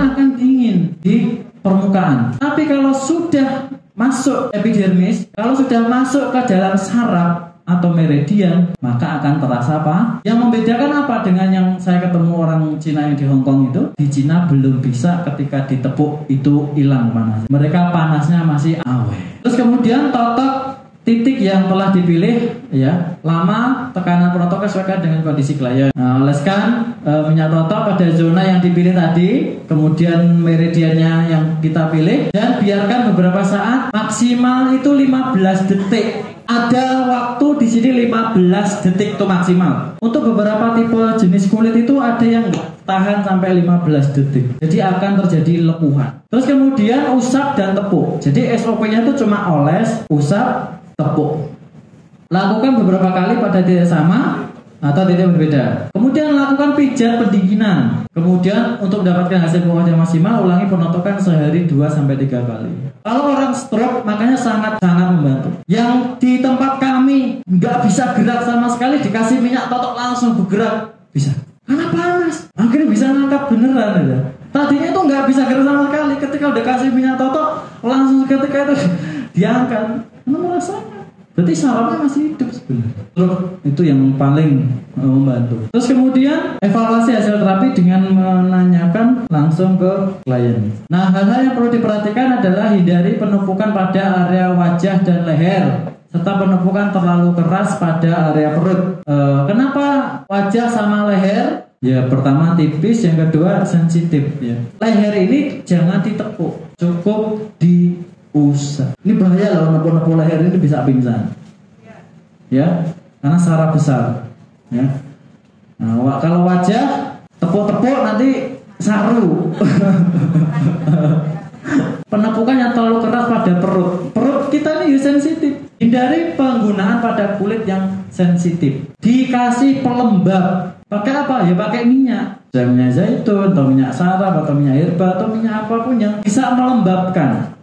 akan dingin di permukaan. Tapi kalau sudah masuk epidermis, kalau sudah masuk ke dalam saraf atau meridian, maka akan terasa apa? Yang membedakan apa dengan yang saya ketemu orang Cina yang di Hong Kong itu? Di Cina belum bisa ketika ditepuk itu hilang panas. Mereka panasnya masih awet. Terus kemudian totok titik yang telah dipilih ya lama tekanan penotoknya sesuaikan dengan kondisi klien nah, oleskan e, minyak totok pada zona yang dipilih tadi kemudian meridiannya yang kita pilih dan biarkan beberapa saat maksimal itu 15 detik ada waktu di sini 15 detik itu maksimal. Untuk beberapa tipe jenis kulit itu ada yang tahan sampai 15 detik. Jadi akan terjadi lepuhan. Terus kemudian usap dan tepuk. Jadi SOP-nya itu cuma oles, usap, tepuk. Lakukan beberapa kali pada titik sama atau titik berbeda. Kemudian lakukan pijat pendinginan. Kemudian untuk mendapatkan hasil pemuas yang maksimal, ulangi penotokan sehari 2 sampai 3 kali. Kalau orang stroke makanya sangat sangat membantu. Yang di tempat kami nggak bisa gerak sama sekali dikasih minyak totok langsung bergerak bisa. Karena panas. Akhirnya bisa ngangkat beneran ya. Tadinya itu nggak bisa gerak sama sekali. Ketika udah kasih minyak totok langsung ketika itu diangkat. Karena merasakan. Berarti sarafnya masih hidup sebenarnya. Itu yang paling uh, membantu. Terus kemudian evaluasi hasil terapi dengan menanyakan langsung ke klien. Nah, hal-hal yang perlu diperhatikan adalah hindari penumpukan pada area wajah dan leher serta penumpukan terlalu keras pada area perut. E, kenapa wajah sama leher? Ya pertama tipis, yang kedua sensitif ya. Leher ini jangan ditepuk, cukup diusap. Ini bahaya loh nepuk-nepuk leher ini bisa pingsan. Ya, karena saraf besar. Ya. Nah, kalau wajah tepuk-tepuk nanti saru. Penepukan yang terlalu keras pada perut. Perut kita ini sensitif. Hindari penggunaan pada kulit yang sensitif. Dikasih pelembab. Pakai apa? Ya pakai minyak. Bisa minyak zaitun, atau minyak sarap, atau minyak herba, atau minyak apa pun yang bisa melembabkan.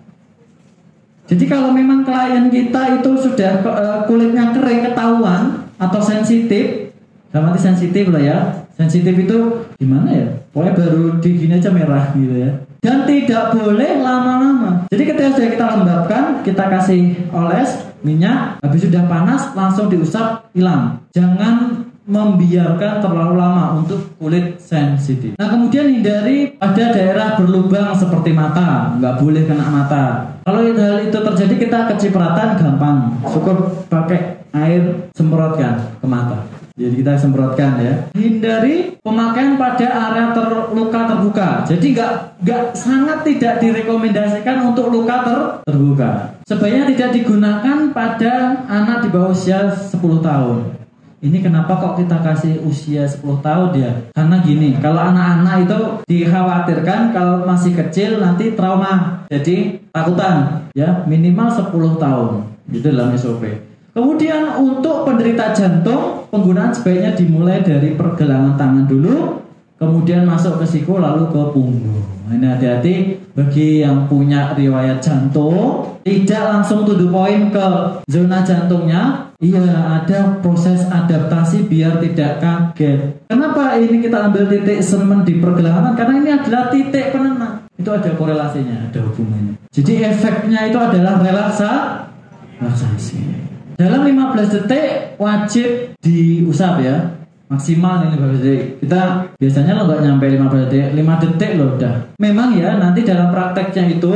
Jadi kalau memang klien kita itu sudah uh, kulitnya kering ketahuan atau sensitif, sama sensitif lah ya. Sensitif itu gimana ya? Pokoknya baru digini aja merah gitu ya. Dan tidak boleh lama-lama. Jadi ketika sudah kita lembabkan, kita kasih oles minyak, habis sudah panas langsung diusap hilang. Jangan membiarkan terlalu lama untuk kulit sensitif. Nah kemudian hindari pada daerah berlubang seperti mata, nggak boleh kena mata. Kalau hal itu terjadi kita kecipratan gampang, cukup pakai air semprotkan ke mata. Jadi kita semprotkan ya. Hindari pemakaian pada area terluka terbuka. Jadi nggak nggak sangat tidak direkomendasikan untuk luka ter, terbuka. Sebaiknya tidak digunakan pada anak di bawah usia 10 tahun. Ini kenapa kok kita kasih usia 10 tahun ya? Karena gini, kalau anak-anak itu dikhawatirkan kalau masih kecil nanti trauma. Jadi takutan ya, minimal 10 tahun. Itu dalam SOP. Kemudian untuk penderita jantung, penggunaan sebaiknya dimulai dari pergelangan tangan dulu, kemudian masuk ke siku lalu ke punggung. Ini hati-hati bagi yang punya riwayat jantung, tidak langsung to the point ke zona jantungnya, Iya, ada proses adaptasi biar tidak kaget. Kenapa ini kita ambil titik semen di pergelangan? Karena ini adalah titik penenang. Itu ada korelasinya, ada hubungannya. Jadi efeknya itu adalah relaksa, relaksasi. Dalam 15 detik wajib diusap ya. Maksimal ini 15 detik. Kita biasanya lo nggak nyampe 15 detik, 5 detik lo udah. Memang ya nanti dalam prakteknya itu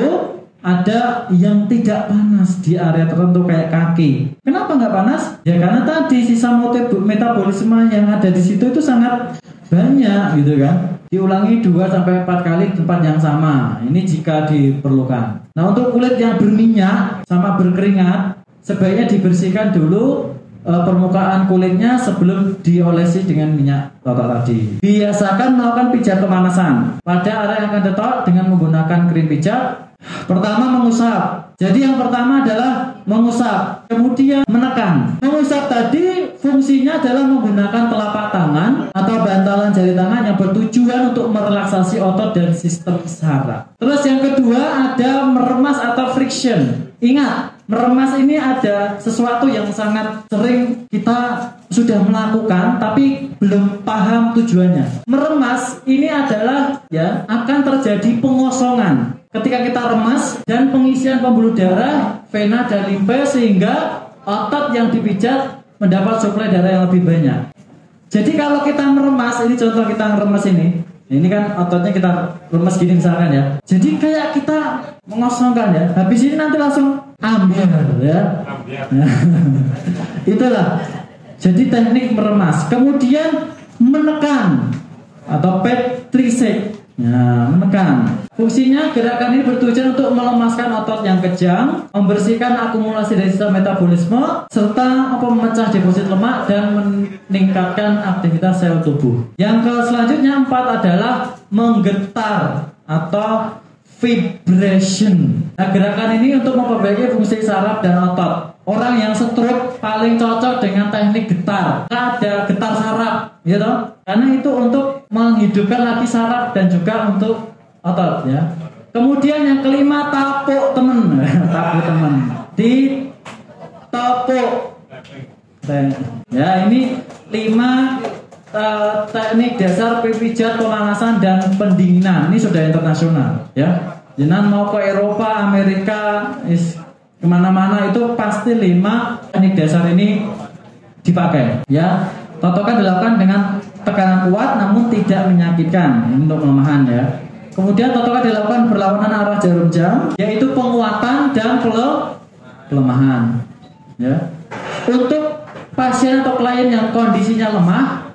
ada yang tidak panas di area tertentu kayak kaki. Kenapa nggak panas? Ya karena tadi sisa metabolisme yang ada di situ itu sangat banyak gitu kan. Diulangi 2 sampai 4 kali tempat yang sama. Ini jika diperlukan. Nah, untuk kulit yang berminyak sama berkeringat, sebaiknya dibersihkan dulu e, permukaan kulitnya sebelum diolesi dengan minyak totok tadi. Biasakan melakukan pijat pemanasan pada area yang akan detok dengan menggunakan krim pijat Pertama mengusap. Jadi yang pertama adalah mengusap, kemudian menekan. Mengusap tadi fungsinya adalah menggunakan telapak tangan atau bantalan jari tangan yang bertujuan untuk merelaksasi otot dan sistem saraf. Terus yang kedua ada meremas atau friction. Ingat, meremas ini ada sesuatu yang sangat sering kita sudah melakukan tapi belum paham tujuannya. Meremas ini adalah ya akan terjadi pengosongan ketika kita remas dan pengisian pembuluh darah, vena dan limfe sehingga otot yang dipijat mendapat suplai darah yang lebih banyak. Jadi kalau kita meremas, ini contoh kita meremas ini, ini kan ototnya kita lemes gini misalkan ya. Jadi kayak kita mengosongkan ya. Habis ini nanti langsung ambil ya. Itulah. Jadi teknik meremas. Kemudian menekan atau petrisek. Ya, menekan. Fungsinya gerakan ini bertujuan untuk melemaskan otot yang kejang, membersihkan akumulasi dari sistem metabolisme, serta apa memecah deposit lemak dan meningkatkan aktivitas sel tubuh. Yang ke selanjutnya empat adalah menggetar atau vibration. Nah, gerakan ini untuk memperbaiki fungsi saraf dan otot. Orang yang stroke paling cocok dengan teknik getar. Ada getar saraf, gitu. Karena itu untuk menghidupkan lagi saraf dan juga untuk otot ya. Kemudian yang kelima tapuk temen. Di tapuk. Ya ini lima uh, dasar pijat pemanasan dan pendinginan. Ini sudah internasional ya. Jangan mau ke Eropa, Amerika, is ke mana-mana itu pasti lima teknik dasar ini dipakai ya totokan dilakukan dengan tekanan kuat namun tidak menyakitkan untuk pelemahan ya kemudian totokan dilakukan berlawanan arah jarum jam yaitu penguatan dan pelemahan ya untuk pasien atau klien yang kondisinya lemah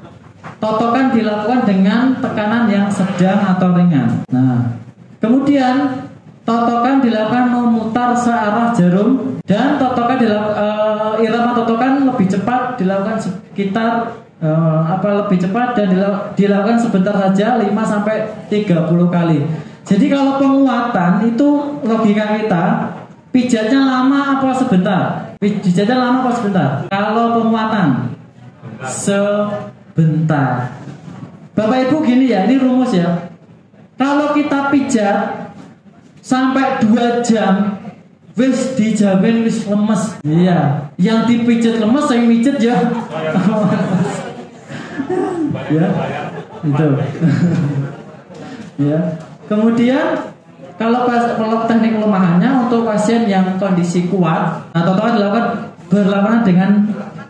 totokan dilakukan dengan tekanan yang sedang atau ringan nah kemudian totokan dilakukan memutar searah jarum dan totokan dilakukan uh, irama totokan lebih cepat dilakukan sekitar uh, apa lebih cepat dan dilakukan sebentar saja 5 sampai 30 kali. Jadi kalau penguatan itu logika kita pijatnya lama apa sebentar? Pijatnya lama apa sebentar? Kalau penguatan sebentar. Bapak Ibu gini ya, ini rumus ya. Kalau kita pijat sampai dua jam wis dijamin wis lemes. Iya. Yang dipijat lemes saya mijet ya. Ya. Itu. Ya. Kemudian kalau pas kalau teknik kelemahannya untuk pasien yang kondisi kuat atau nah, dilakukan berlawanan dengan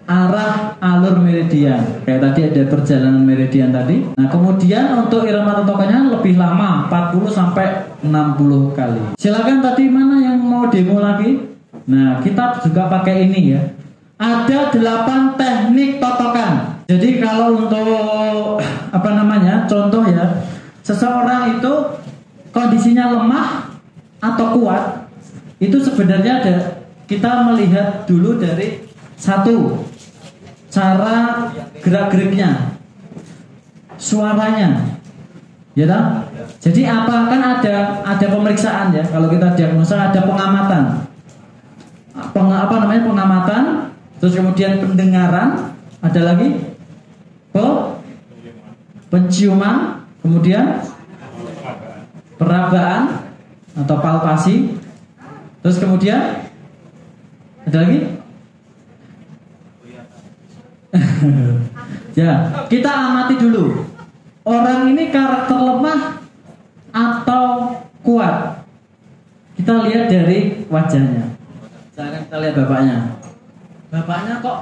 arah alur meridian. Kayak tadi ada perjalanan meridian tadi. Nah, kemudian untuk irama totokannya lebih lama, 40 sampai 60 kali. Silakan tadi mana yang mau demo lagi? Nah, kita juga pakai ini ya. Ada 8 teknik totokan. Jadi kalau untuk apa namanya? Contoh ya, seseorang itu kondisinya lemah atau kuat, itu sebenarnya ada kita melihat dulu dari satu cara gerak-geriknya, suaranya, ya tak? Jadi apa kan ada ada pemeriksaan ya kalau kita diagnosa ada pengamatan, Peng, apa namanya pengamatan, terus kemudian pendengaran, ada lagi? Pe, penciuman, kemudian perabaan atau palpasi, terus kemudian ada lagi ya, kita amati dulu. Orang ini karakter lemah atau kuat? Kita lihat dari wajahnya. Sekarang kita lihat bapaknya. Bapaknya kok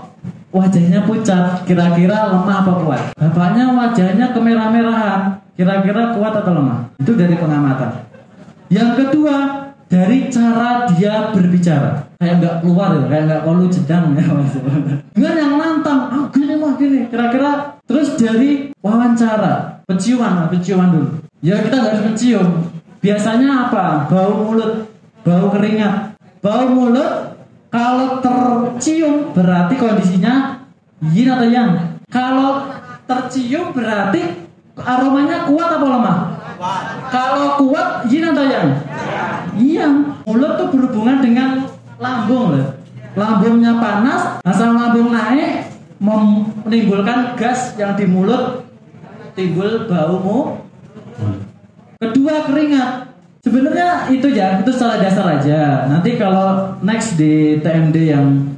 wajahnya pucat, kira-kira lemah apa kuat? Bapaknya wajahnya kemerah-merahan, kira-kira kuat atau lemah? Itu dari pengamatan. Yang kedua, dari cara dia berbicara kayak nggak keluar ya kayak nggak perlu jedang ya maksudnya nggak yang nantang ah gini mah gini. Kira-kira terus dari wawancara penciuman penciuman dulu. Ya kita nggak harus mencium biasanya apa? Bau mulut bau keringat. Bau mulut kalau tercium berarti kondisinya yin atau yang. Kalau tercium berarti aromanya kuat apa lemah? Kalau kuat yin atau yang? Iya mulut tuh berhubungan dengan lambung loh. Lambungnya panas, asal lambung naik menimbulkan gas yang di mulut timbul bau mu. Kedua keringat. Sebenarnya itu ya, itu secara dasar aja. Nanti kalau next di TMD yang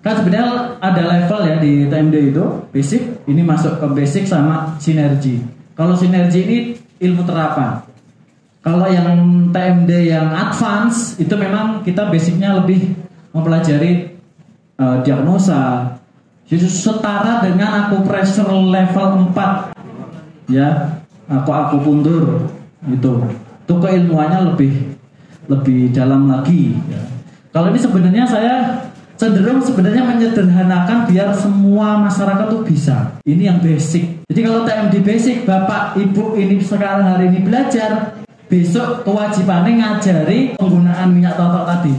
kan sebenarnya ada level ya di TMD itu basic ini masuk ke basic sama sinergi kalau sinergi ini ilmu terapan kalau yang TMD yang advance itu memang kita basicnya lebih mempelajari uh, diagnosa jadi setara dengan aku pressure level 4 ya aku aku puntur gitu itu keilmuannya lebih lebih dalam lagi ya. kalau ini sebenarnya saya cenderung sebenarnya menyederhanakan biar semua masyarakat tuh bisa. Ini yang basic. Jadi kalau TMD basic, bapak ibu ini sekarang hari ini belajar, besok kewajibannya ngajari penggunaan minyak totok tadi.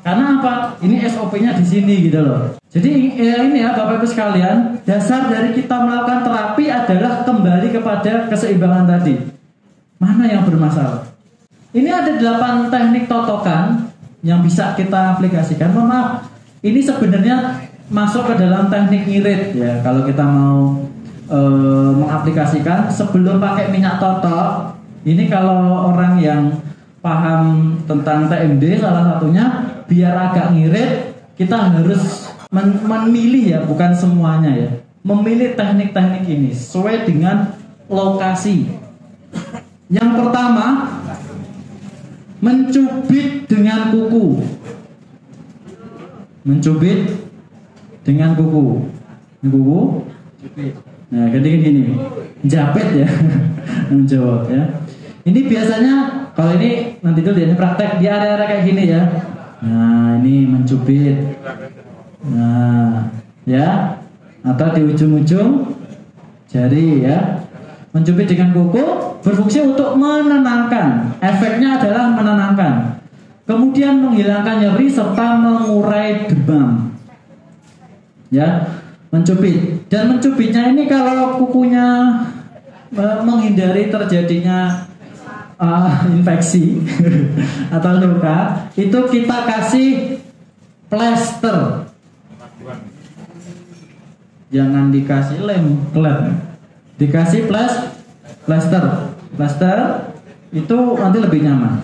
Karena apa? Ini SOP-nya di sini gitu loh. Jadi ya ini ya Bapak Ibu sekalian, dasar dari kita melakukan terapi adalah kembali kepada keseimbangan tadi. Mana yang bermasalah? Ini ada delapan teknik totokan yang bisa kita aplikasikan. Mohon maaf, ini sebenarnya masuk ke dalam teknik ngirit ya. Kalau kita mau e, mengaplikasikan sebelum pakai minyak totok, ini kalau orang yang paham tentang TMD salah satunya biar agak ngirit kita harus men memilih ya bukan semuanya ya memilih teknik-teknik ini sesuai dengan lokasi yang pertama mencubit dengan kuku mencubit dengan kuku. Kuku. Nah, ketika gini, japet ya, menjawab ya. Ini biasanya kalau ini nanti dulu ini praktek di area-area kayak gini ya. Nah, ini mencubit. Nah, ya. Atau di ujung-ujung jari ya. Mencubit dengan kuku berfungsi untuk menenangkan. Efeknya adalah menenangkan kemudian menghilangkan nyeri serta mengurai demam. Ya, mencubit. Dan mencubitnya ini kalau kukunya menghindari terjadinya uh, infeksi atau luka, itu kita kasih plester. Jangan dikasih lem, lem. Dikasih plas, plester. Plester itu nanti lebih nyaman.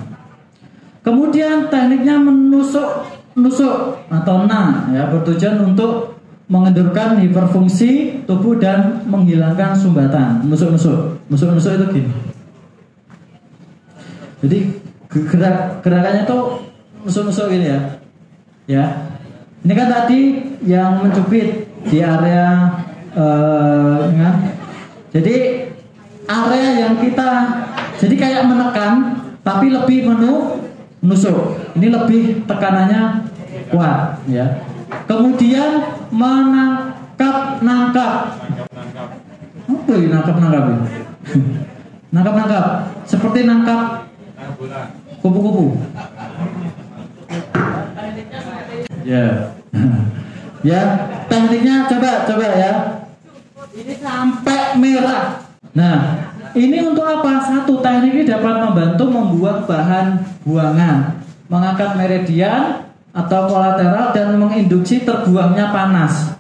Kemudian tekniknya menusuk nusuk atau na ya bertujuan untuk mengendurkan hiperfungsi tubuh dan menghilangkan sumbatan. Nusuk-nusuk. Nusuk-nusuk itu gini. Jadi gerak gerakannya tuh nusuk-nusuk gini ya. Ya. Ini kan tadi yang mencubit di area uh, ya. Jadi area yang kita jadi kayak menekan tapi lebih menu nusuk. Ini lebih tekanannya kuat ya. Kemudian menangkap nangkap. Apa ini nangkap nangkap nangkap nangkap seperti nangkap kupu-kupu. Ya. ya, tekniknya coba coba ya. Ini sampai merah. Nah, ini untuk apa? Satu teknik ini dapat membantu membuat bahan buangan, mengangkat meridian atau kolateral dan menginduksi terbuangnya panas.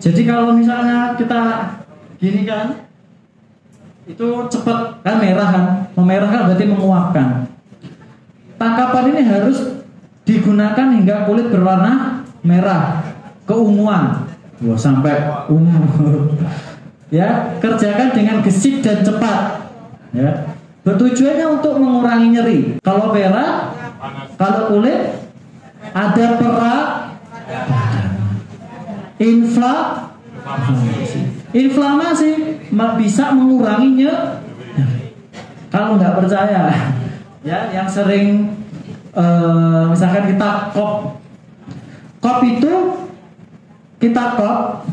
Jadi kalau misalnya kita gini kan, itu cepat kan merah kan, memerah kan berarti menguapkan. Tangkapan ini harus digunakan hingga kulit berwarna merah, keunguan, Wah, sampai ungu. ya kerjakan dengan gesit dan cepat. Ya. Bertujuannya untuk mengurangi nyeri. Kalau merah kalau kulit ada perak. Infla inflamasi. Bisa menguranginya kalau nggak percaya ya yang sering uh, misalkan kita kop kop itu kita kop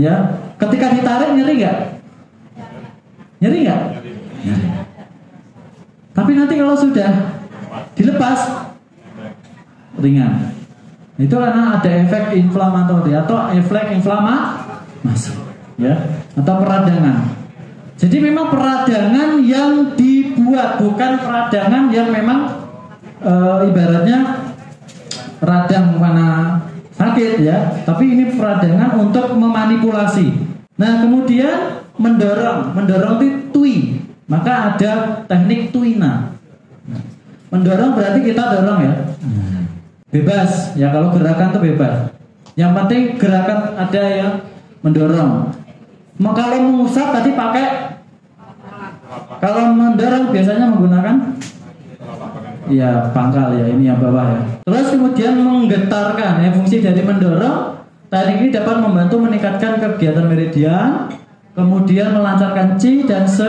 ya Ketika ditarik nyeri nggak? Nyeri nggak? Tapi nanti kalau sudah dilepas ringan. Itu karena ada efek inflamatori atau efek inflamasi, ya, atau peradangan. Jadi memang peradangan yang dibuat bukan peradangan yang memang e, ibaratnya radang mana sakit ya, tapi ini peradangan untuk memanipulasi. Nah kemudian mendorong, mendorong itu tui, maka ada teknik tuina. Mendorong berarti kita dorong ya. Bebas ya kalau gerakan tuh bebas. Yang penting gerakan ada yang mendorong. Kalau mengusap tadi pakai kalau mendorong biasanya menggunakan Iya pangkal ya ini yang bawah ya. Terus kemudian menggetarkan ya fungsi dari mendorong teknik ini dapat membantu meningkatkan kegiatan meridian, kemudian melancarkan C dan se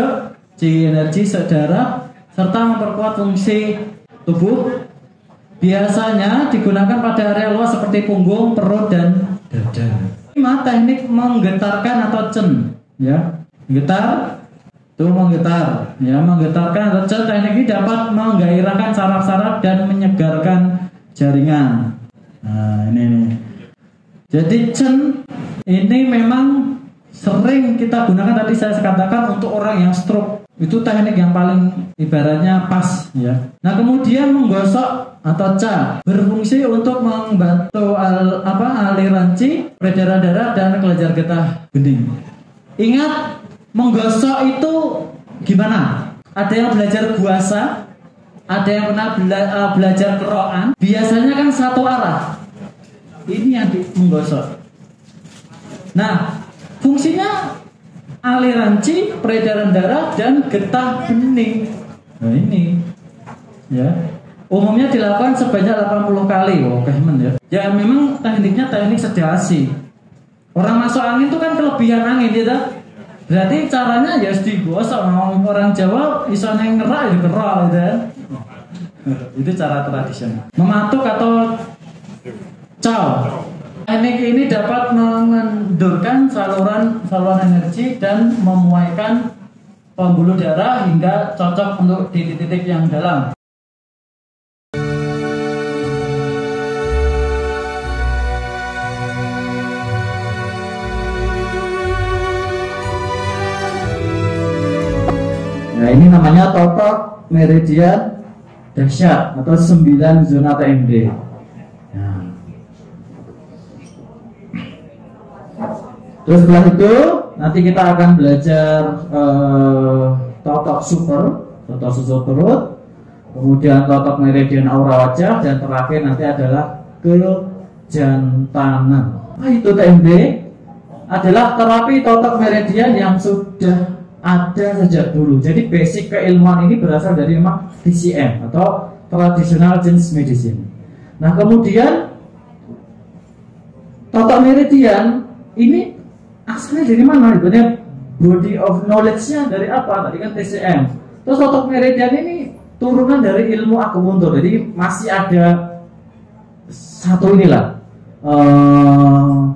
C energi saudara serta memperkuat fungsi tubuh. Biasanya digunakan pada area luas seperti punggung, perut dan dada. Lima teknik menggetarkan atau cen ya. Getar itu menggetar ya menggetarkan cen teknik ini dapat menggairahkan saraf-saraf dan menyegarkan jaringan. Nah, ini nih. Jadi cen ini memang sering kita gunakan tadi saya katakan untuk orang yang stroke itu teknik yang paling ibaratnya pas ya. Nah kemudian menggosok atau ca berfungsi untuk membantu al, apa aliran ci, peredaran darah dan kelenjar getah bening. Ingat menggosok itu gimana? Ada yang belajar puasa, ada yang pernah bela, uh, belajar keroan. Biasanya kan satu arah. Ini yang di, menggosok. Nah, fungsinya aliran ci, peredaran darah dan getah bening. Nah ini ya. Umumnya dilakukan sebanyak 80 kali. Oh, kemen ya. Ya memang tekniknya teknik sedasi. Orang masuk angin itu kan kelebihan angin ya Berarti caranya ya harus digosok. Orang Jawa bisa neng ngerak ya kerak gitu ya. itu cara tradisional. Mematuk atau caw Teknik ini dapat mengendurkan saluran saluran energi dan memuaikan pembuluh darah hingga cocok untuk di titik-titik yang dalam. Ini namanya totok meridian dahsyat atau 9 zona TMD. Terus setelah itu nanti kita akan belajar uh, totok super, totok susu perut, kemudian totok meridian aura wajah dan terakhir nanti adalah kejantanan. Nah, itu TMD adalah terapi totok meridian yang sudah ada sejak dulu. Jadi basic keilmuan ini berasal dari memang TCM atau traditional Chinese medicine. Nah kemudian totok meridian ini asalnya dari mana? Ibaratnya body of knowledge-nya dari apa? Tadi kan TCM. Terus otot meridian ini turunan dari ilmu akupuntur. Jadi masih ada satu inilah uh,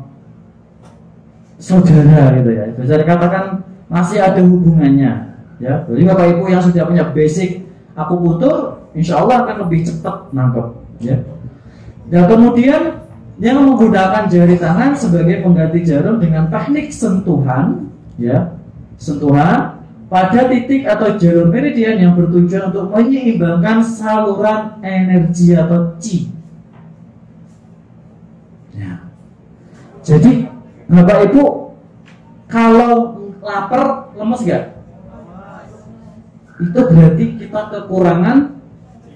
saudara gitu ya. Bisa dikatakan masih ada hubungannya. Ya, jadi bapak ibu yang sudah punya basic akupuntur, insya Allah akan lebih cepat nangkep. Ya. Dan kemudian yang menggunakan jari tangan sebagai pengganti jarum dengan teknik sentuhan ya sentuhan pada titik atau jalur meridian yang bertujuan untuk menyeimbangkan saluran energi atau chi ya. jadi bapak ibu kalau lapar lemes gak itu berarti kita kekurangan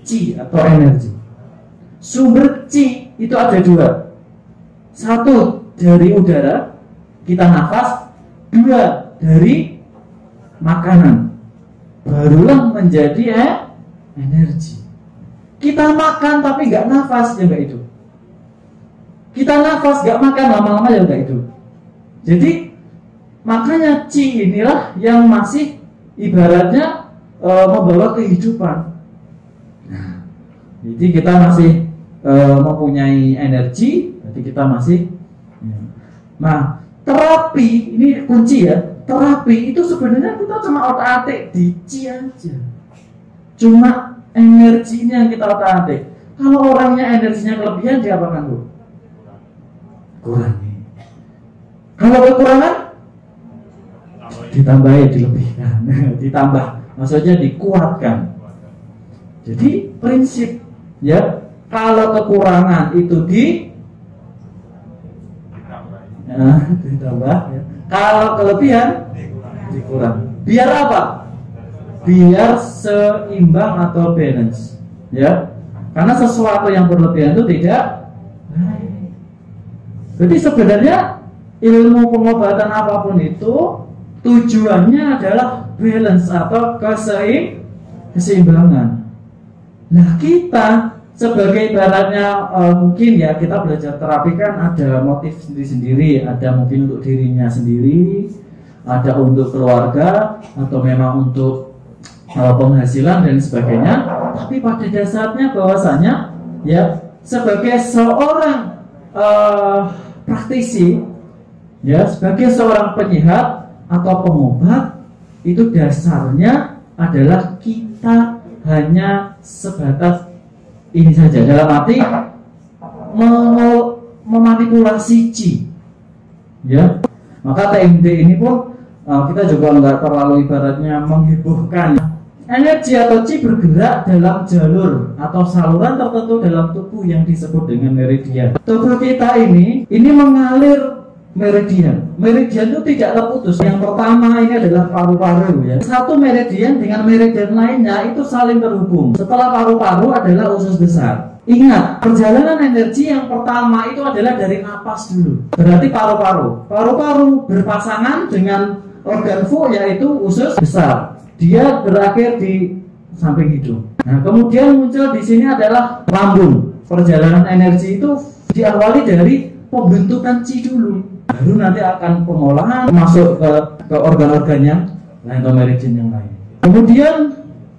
chi atau energi sumber chi itu ada dua satu dari udara kita nafas, dua dari makanan. Barulah menjadi eh, energi. Kita makan tapi nggak nafas ya nggak itu. Kita nafas nggak makan lama-lama ya nggak itu. Jadi makanya ci inilah yang masih ibaratnya e, membawa kehidupan. Nah, jadi kita masih e, mempunyai energi jadi kita masih ya. Nah, terapi ini kunci ya. Terapi itu sebenarnya kita cuma otak-atik dici aja. Cuma energinya yang kita otak-atik. Kalau orangnya energinya kelebihan dia apa kan, Bu? Kurangi. Kalau kekurangan ditambahin, dilebihkan, ditambah. Maksudnya dikuatkan. Jadi prinsip ya kalau kekurangan itu di ya, ditambah ya. kalau kelebihan dikurang biar apa biar seimbang atau balance Ya. Karena sesuatu yang berlebihan itu tidak. Jadi sebenarnya ilmu pengobatan apa pun itu tujuannya adalah balance atau keseim keseimbangan. Nah kita sebagai ibaratnya uh, mungkin ya kita belajar terapi kan ada motif sendiri-sendiri, ada mungkin untuk dirinya sendiri, ada untuk keluarga atau memang untuk uh, penghasilan dan sebagainya. Tapi pada dasarnya bahwasanya ya sebagai seorang uh, praktisi ya sebagai seorang penyehat atau pengobat itu dasarnya adalah kita hanya sebatas ini saja. Dalam arti memanipulasi chi ya. Maka TMD ini pun uh, kita juga nggak terlalu ibaratnya menghebohkan. Energi atau chi bergerak dalam jalur atau saluran tertentu dalam tubuh yang disebut dengan meridian. Tubuh kita ini ini mengalir meridian. Meridian itu tidak terputus. Yang pertama ini adalah paru-paru ya. Satu meridian dengan meridian lainnya itu saling terhubung. Setelah paru-paru adalah usus besar. Ingat, perjalanan energi yang pertama itu adalah dari napas dulu. Berarti paru-paru. Paru-paru berpasangan dengan organ fu yaitu usus besar. Dia berakhir di samping hidung. Nah, kemudian muncul di sini adalah lambung. Perjalanan energi itu diawali dari pembentukan ci dulu baru nanti akan pengolahan masuk ke ke organ-organ yang lain atau meridian yang lain. Kemudian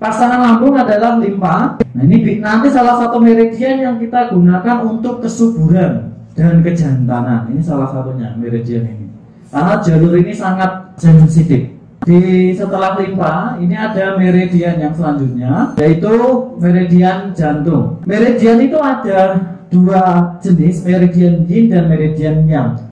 pasangan lambung adalah limpa. Nah ini nanti salah satu meridian yang kita gunakan untuk kesuburan dan kejantanan. Ini salah satunya meridian ini. Karena jalur ini sangat sensitif. Di setelah limpa ini ada meridian yang selanjutnya yaitu meridian jantung. Meridian itu ada dua jenis, meridian yin dan meridian yang.